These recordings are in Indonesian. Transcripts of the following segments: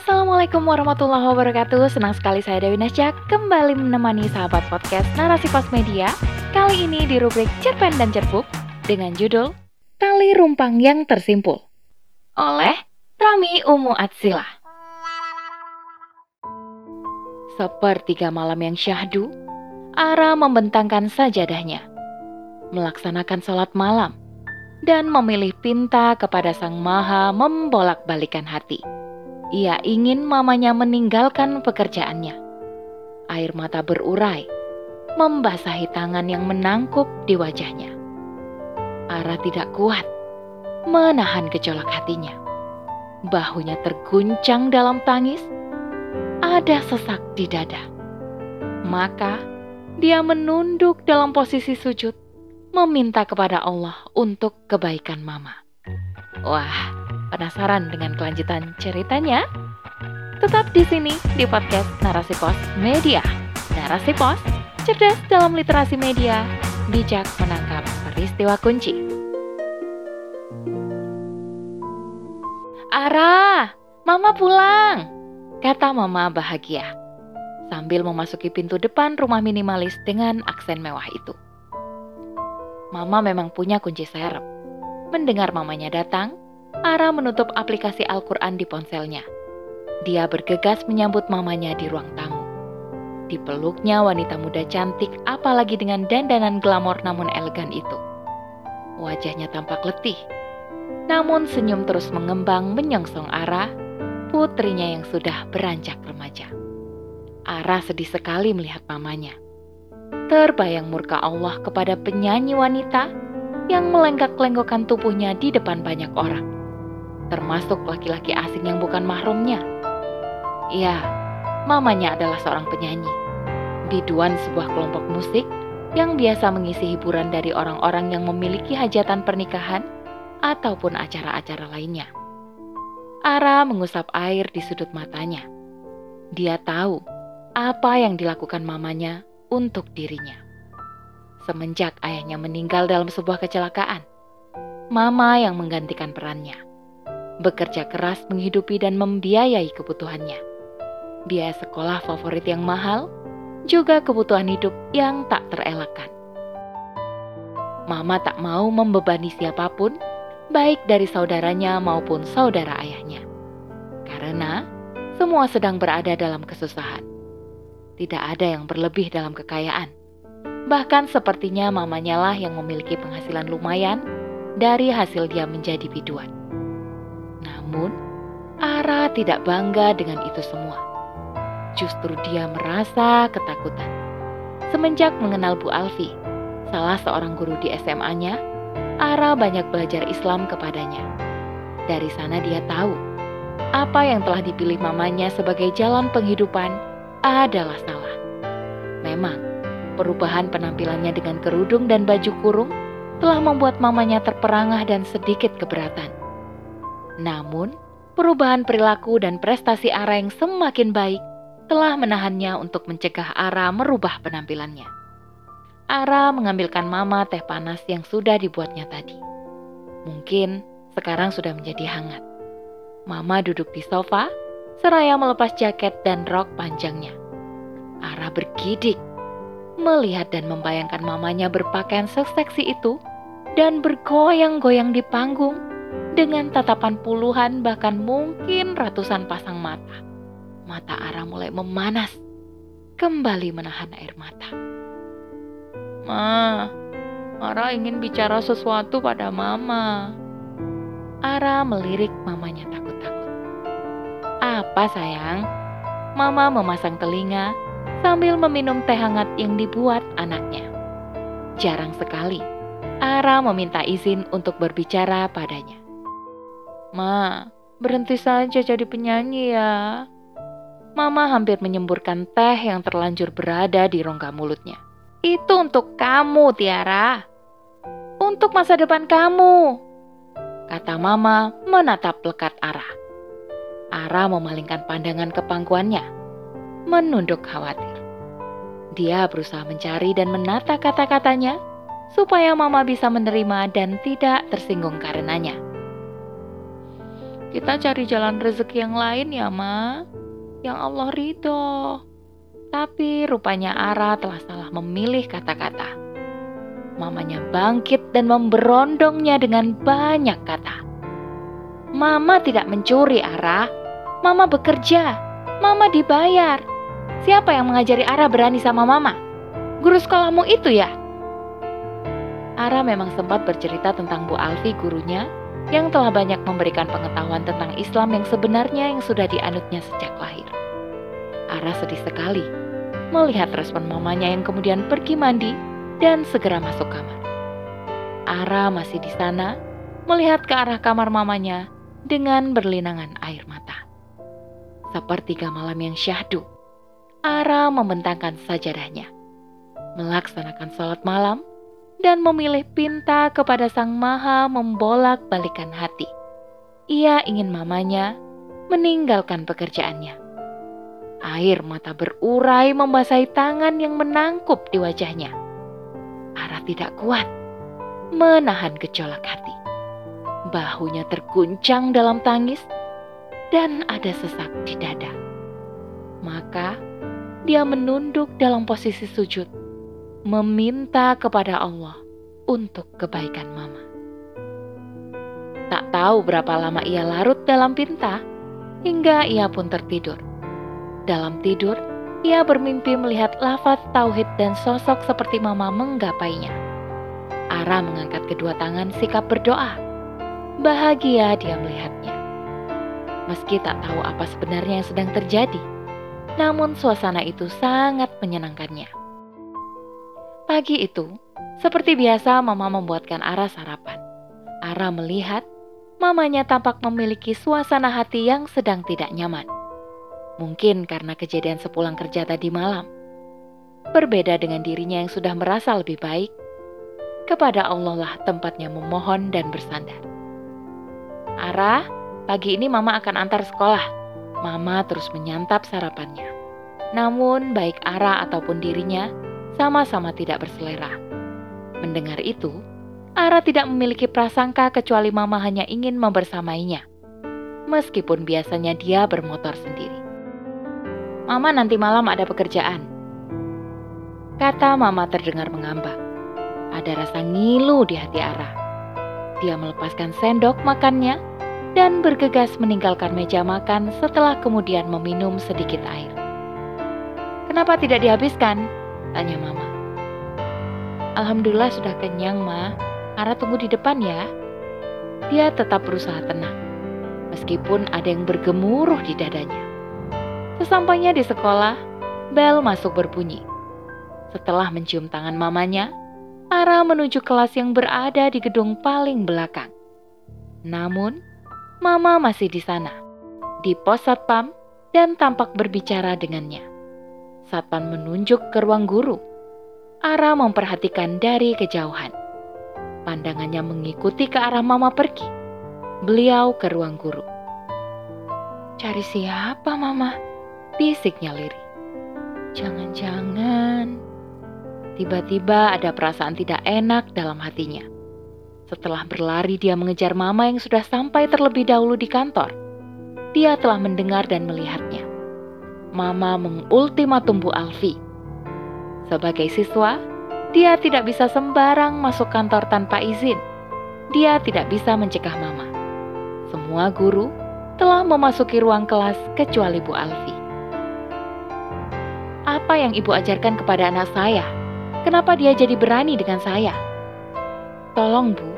Assalamualaikum warahmatullahi wabarakatuh. Senang sekali saya Dewi Nasya kembali menemani sahabat podcast Narasi Pos Media. Kali ini di rubrik Cerpen dan Cerbuk Dengan judul Tali Rumpang yang Tersimpul Oleh Rami Umu Atsila. Sepertiga malam yang syahdu Ara membentangkan sajadahnya Melaksanakan sholat malam dan memilih pinta kepada Sang Maha membolak-balikan hati. Ia ingin mamanya meninggalkan pekerjaannya. Air mata berurai, membasahi tangan yang menangkup di wajahnya. Ara tidak kuat menahan gejolak hatinya. Bahunya terguncang dalam tangis, ada sesak di dada. Maka dia menunduk dalam posisi sujud, meminta kepada Allah untuk kebaikan mama. Wah, Penasaran dengan kelanjutan ceritanya? Tetap di sini di podcast Narasi Pos Media. Narasi Pos, cerdas dalam literasi media, bijak menangkap peristiwa kunci. Ara, Mama pulang, kata Mama bahagia sambil memasuki pintu depan rumah minimalis dengan aksen mewah itu. Mama memang punya kunci serep. Mendengar mamanya datang, Ara menutup aplikasi Al-Quran di ponselnya. Dia bergegas menyambut mamanya di ruang tamu. Dipeluknya wanita muda cantik apalagi dengan dandanan glamor namun elegan itu. Wajahnya tampak letih. Namun senyum terus mengembang menyongsong Ara, putrinya yang sudah beranjak remaja. Ara sedih sekali melihat mamanya. Terbayang murka Allah kepada penyanyi wanita yang melenggak-lenggokkan tubuhnya di depan banyak orang termasuk laki-laki asing yang bukan mahramnya. Ya, mamanya adalah seorang penyanyi, biduan sebuah kelompok musik yang biasa mengisi hiburan dari orang-orang yang memiliki hajatan pernikahan ataupun acara-acara lainnya. Ara mengusap air di sudut matanya. Dia tahu apa yang dilakukan mamanya untuk dirinya. Semenjak ayahnya meninggal dalam sebuah kecelakaan, mama yang menggantikan perannya bekerja keras menghidupi dan membiayai kebutuhannya. Biaya sekolah favorit yang mahal, juga kebutuhan hidup yang tak terelakkan. Mama tak mau membebani siapa pun, baik dari saudaranya maupun saudara ayahnya. Karena semua sedang berada dalam kesusahan. Tidak ada yang berlebih dalam kekayaan. Bahkan sepertinya mamanya lah yang memiliki penghasilan lumayan dari hasil dia menjadi biduan. Namun, Ara tidak bangga dengan itu semua. Justru dia merasa ketakutan. Semenjak mengenal Bu Alfi, salah seorang guru di SMA-nya, Ara banyak belajar Islam kepadanya. Dari sana dia tahu apa yang telah dipilih mamanya sebagai jalan penghidupan adalah salah. Memang, perubahan penampilannya dengan kerudung dan baju kurung telah membuat mamanya terperangah dan sedikit keberatan. Namun, perubahan perilaku dan prestasi Ara yang semakin baik telah menahannya untuk mencegah Ara merubah penampilannya. Ara mengambilkan mama teh panas yang sudah dibuatnya tadi. Mungkin sekarang sudah menjadi hangat. Mama duduk di sofa, seraya melepas jaket dan rok panjangnya. Ara bergidik, melihat dan membayangkan mamanya berpakaian seseksi itu dan bergoyang-goyang di panggung dengan tatapan puluhan bahkan mungkin ratusan pasang mata. Mata Ara mulai memanas, kembali menahan air mata. Ma, Ara ingin bicara sesuatu pada Mama. Ara melirik mamanya takut-takut. Apa sayang? Mama memasang telinga sambil meminum teh hangat yang dibuat anaknya. Jarang sekali Ara meminta izin untuk berbicara padanya. Ma, berhenti saja jadi penyanyi ya. Mama hampir menyemburkan teh yang terlanjur berada di rongga mulutnya. Itu untuk kamu, Tiara. Untuk masa depan kamu. Kata Mama menatap lekat Ara. Ara memalingkan pandangan ke pangkuannya. Menunduk khawatir. Dia berusaha mencari dan menata kata-katanya supaya Mama bisa menerima dan tidak tersinggung karenanya. Kita cari jalan rezeki yang lain ya, Ma. Yang Allah ridho. Tapi rupanya Ara telah salah memilih kata-kata. Mamanya bangkit dan memberondongnya dengan banyak kata. Mama tidak mencuri, Ara. Mama bekerja. Mama dibayar. Siapa yang mengajari Ara berani sama Mama? Guru sekolahmu itu ya? Ara memang sempat bercerita tentang Bu Alfi gurunya yang telah banyak memberikan pengetahuan tentang Islam yang sebenarnya yang sudah dianutnya sejak lahir. Ara sedih sekali melihat respon mamanya yang kemudian pergi mandi dan segera masuk kamar. Ara masih di sana melihat ke arah kamar mamanya dengan berlinangan air mata. Sepertiga malam yang syahdu, Ara membentangkan sajadahnya, melaksanakan sholat malam, dan memilih pinta kepada Sang Maha membolak-balikan hati. Ia ingin mamanya meninggalkan pekerjaannya. Air mata berurai membasahi tangan yang menangkup di wajahnya. Ara tidak kuat menahan gejolak hati. Bahunya terguncang dalam tangis dan ada sesak di dada. Maka dia menunduk dalam posisi sujud meminta kepada Allah untuk kebaikan Mama. Tak tahu berapa lama ia larut dalam pinta, hingga ia pun tertidur. Dalam tidur, ia bermimpi melihat lafaz tauhid dan sosok seperti Mama menggapainya. Ara mengangkat kedua tangan sikap berdoa. Bahagia dia melihatnya. Meski tak tahu apa sebenarnya yang sedang terjadi, namun suasana itu sangat menyenangkannya. Pagi itu, seperti biasa mama membuatkan Ara sarapan. Ara melihat mamanya tampak memiliki suasana hati yang sedang tidak nyaman. Mungkin karena kejadian sepulang kerja tadi malam. Berbeda dengan dirinya yang sudah merasa lebih baik, kepada Allah lah tempatnya memohon dan bersandar. Ara, pagi ini mama akan antar sekolah. Mama terus menyantap sarapannya. Namun baik Ara ataupun dirinya sama-sama tidak berselera. Mendengar itu, Ara tidak memiliki prasangka kecuali Mama hanya ingin membersamainya. Meskipun biasanya dia bermotor sendiri. Mama nanti malam ada pekerjaan. Kata Mama terdengar mengambang. Ada rasa ngilu di hati Ara. Dia melepaskan sendok makannya dan bergegas meninggalkan meja makan setelah kemudian meminum sedikit air. Kenapa tidak dihabiskan? Tanya mama. Alhamdulillah sudah kenyang, Ma. Ara tunggu di depan ya. Dia tetap berusaha tenang, meskipun ada yang bergemuruh di dadanya. Sesampainya di sekolah, bel masuk berbunyi. Setelah mencium tangan mamanya, Ara menuju kelas yang berada di gedung paling belakang. Namun, Mama masih di sana, di pos satpam, dan tampak berbicara dengannya. Satpan menunjuk ke ruang guru. Ara memperhatikan dari kejauhan. Pandangannya mengikuti ke arah mama pergi. Beliau ke ruang guru. Cari siapa mama? Bisiknya Liri. Jangan-jangan. Tiba-tiba ada perasaan tidak enak dalam hatinya. Setelah berlari dia mengejar mama yang sudah sampai terlebih dahulu di kantor. Dia telah mendengar dan melihatnya. Mama mengultimatum Bu Alfi. Sebagai siswa, dia tidak bisa sembarang masuk kantor tanpa izin. Dia tidak bisa mencegah Mama. Semua guru telah memasuki ruang kelas kecuali Bu Alfi. Apa yang ibu ajarkan kepada anak saya? Kenapa dia jadi berani dengan saya? Tolong Bu,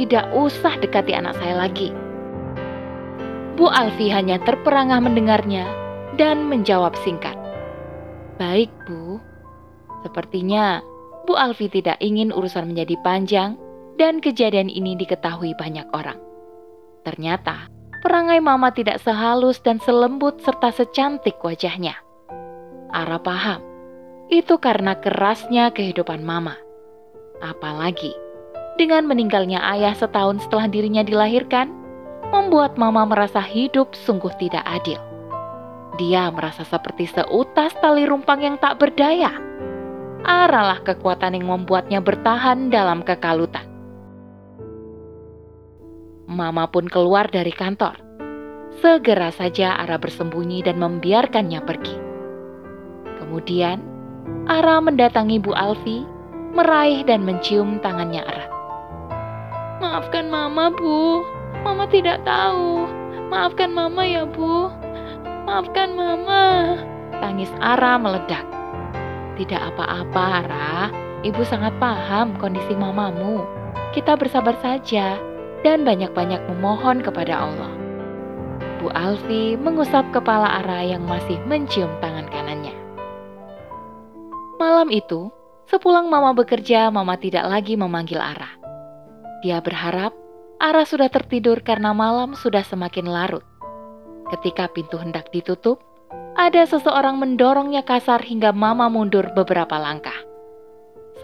tidak usah dekati anak saya lagi. Bu Alfi hanya terperangah mendengarnya dan menjawab singkat. Baik, Bu. Sepertinya Bu Alfi tidak ingin urusan menjadi panjang dan kejadian ini diketahui banyak orang. Ternyata, perangai Mama tidak sehalus dan selembut serta secantik wajahnya. Ara paham, itu karena kerasnya kehidupan Mama. Apalagi, dengan meninggalnya ayah setahun setelah dirinya dilahirkan, membuat Mama merasa hidup sungguh tidak adil. Dia merasa seperti seutas tali rumpang yang tak berdaya. Aralah kekuatan yang membuatnya bertahan dalam kekalutan. Mama pun keluar dari kantor. segera saja Ara bersembunyi dan membiarkannya pergi. Kemudian, Ara mendatangi Bu Alfi, meraih dan mencium tangannya erat. Maafkan Mama, Bu. Mama tidak tahu. Maafkan Mama ya, Bu. Maafkan Mama. Tangis Ara meledak. Tidak apa-apa, Ara. Ibu sangat paham kondisi mamamu. Kita bersabar saja dan banyak-banyak memohon kepada Allah. Bu Alfi mengusap kepala Ara yang masih mencium tangan kanannya. Malam itu, sepulang Mama bekerja, Mama tidak lagi memanggil Ara. Dia berharap Ara sudah tertidur karena malam sudah semakin larut. Ketika pintu hendak ditutup, ada seseorang mendorongnya kasar hingga Mama mundur beberapa langkah.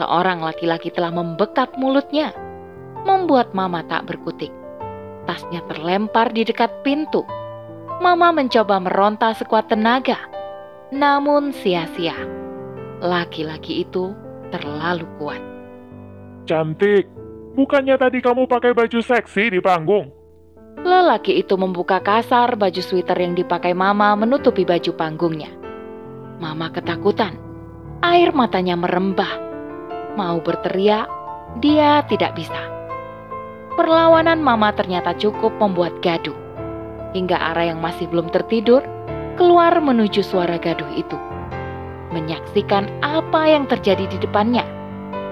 Seorang laki-laki telah membekap mulutnya, membuat Mama tak berkutik. Tasnya terlempar di dekat pintu. Mama mencoba meronta sekuat tenaga, namun sia-sia. Laki-laki itu terlalu kuat. Cantik, bukannya tadi kamu pakai baju seksi di panggung? Lelaki itu membuka kasar baju sweater yang dipakai Mama menutupi baju panggungnya. Mama ketakutan. Air matanya merembah. Mau berteriak, dia tidak bisa. Perlawanan Mama ternyata cukup membuat gaduh. Hingga arah yang masih belum tertidur keluar menuju suara gaduh itu. Menyaksikan apa yang terjadi di depannya.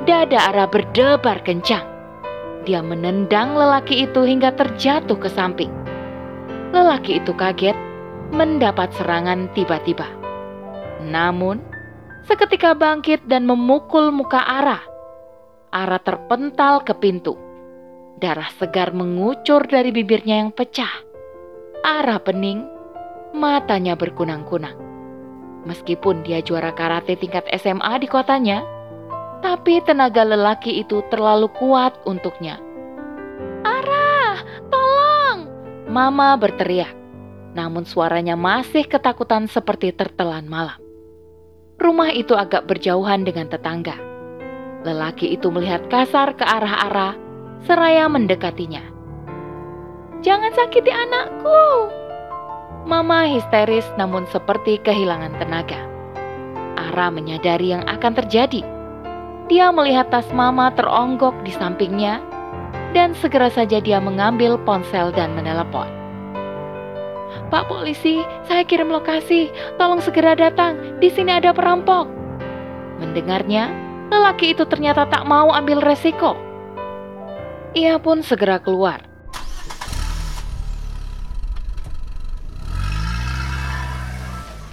Dada arah berdebar kencang. Dia menendang lelaki itu hingga terjatuh ke samping. Lelaki itu kaget mendapat serangan tiba-tiba. Namun, seketika bangkit dan memukul muka Ara. Ara terpental ke pintu. Darah segar mengucur dari bibirnya yang pecah. Ara pening, matanya berkunang-kunang. Meskipun dia juara karate tingkat SMA di kotanya, tapi tenaga lelaki itu terlalu kuat untuknya. Ara, tolong! Mama berteriak, namun suaranya masih ketakutan seperti tertelan malam. Rumah itu agak berjauhan dengan tetangga. Lelaki itu melihat kasar ke arah Ara, seraya mendekatinya. Jangan sakiti anakku! Mama histeris namun seperti kehilangan tenaga. Ara menyadari yang akan terjadi dia melihat tas mama teronggok di sampingnya, dan segera saja dia mengambil ponsel dan menelepon. Pak polisi, saya kirim lokasi. Tolong segera datang. Di sini ada perampok. Mendengarnya, lelaki itu ternyata tak mau ambil resiko. Ia pun segera keluar.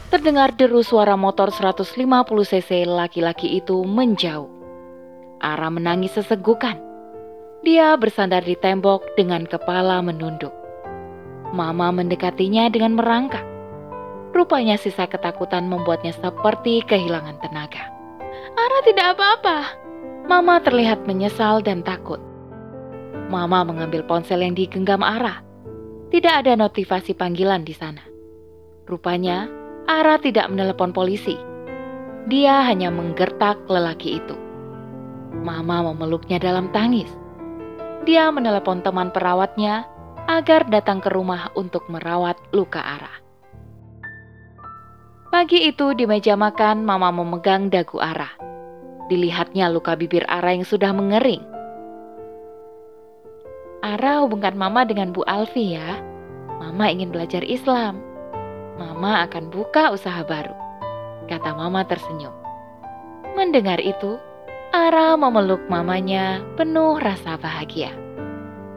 Terdengar deru suara motor 150 cc laki-laki itu menjauh. Ara menangis sesegukan. Dia bersandar di tembok dengan kepala menunduk. Mama mendekatinya dengan merangkak. Rupanya sisa ketakutan membuatnya seperti kehilangan tenaga. Ara tidak apa-apa. Mama terlihat menyesal dan takut. Mama mengambil ponsel yang digenggam Ara. Tidak ada notifikasi panggilan di sana. Rupanya, Ara tidak menelepon polisi. Dia hanya menggertak lelaki itu. Mama memeluknya dalam tangis. Dia menelepon teman perawatnya agar datang ke rumah untuk merawat luka Ara. Pagi itu di meja makan, Mama memegang dagu Ara. Dilihatnya luka bibir Ara yang sudah mengering. Ara hubungkan Mama dengan Bu Alfi ya. Mama ingin belajar Islam. Mama akan buka usaha baru. Kata Mama tersenyum. Mendengar itu, Ara memeluk mamanya penuh rasa bahagia.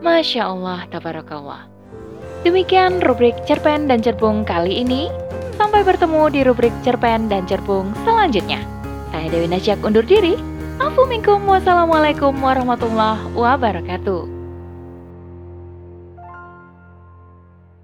Masya Allah, tabarakallah. Demikian rubrik cerpen dan cerbung kali ini. Sampai bertemu di rubrik cerpen dan cerbung selanjutnya. Saya Dewi Nasyak undur diri. Afu minkum wassalamualaikum warahmatullahi wabarakatuh.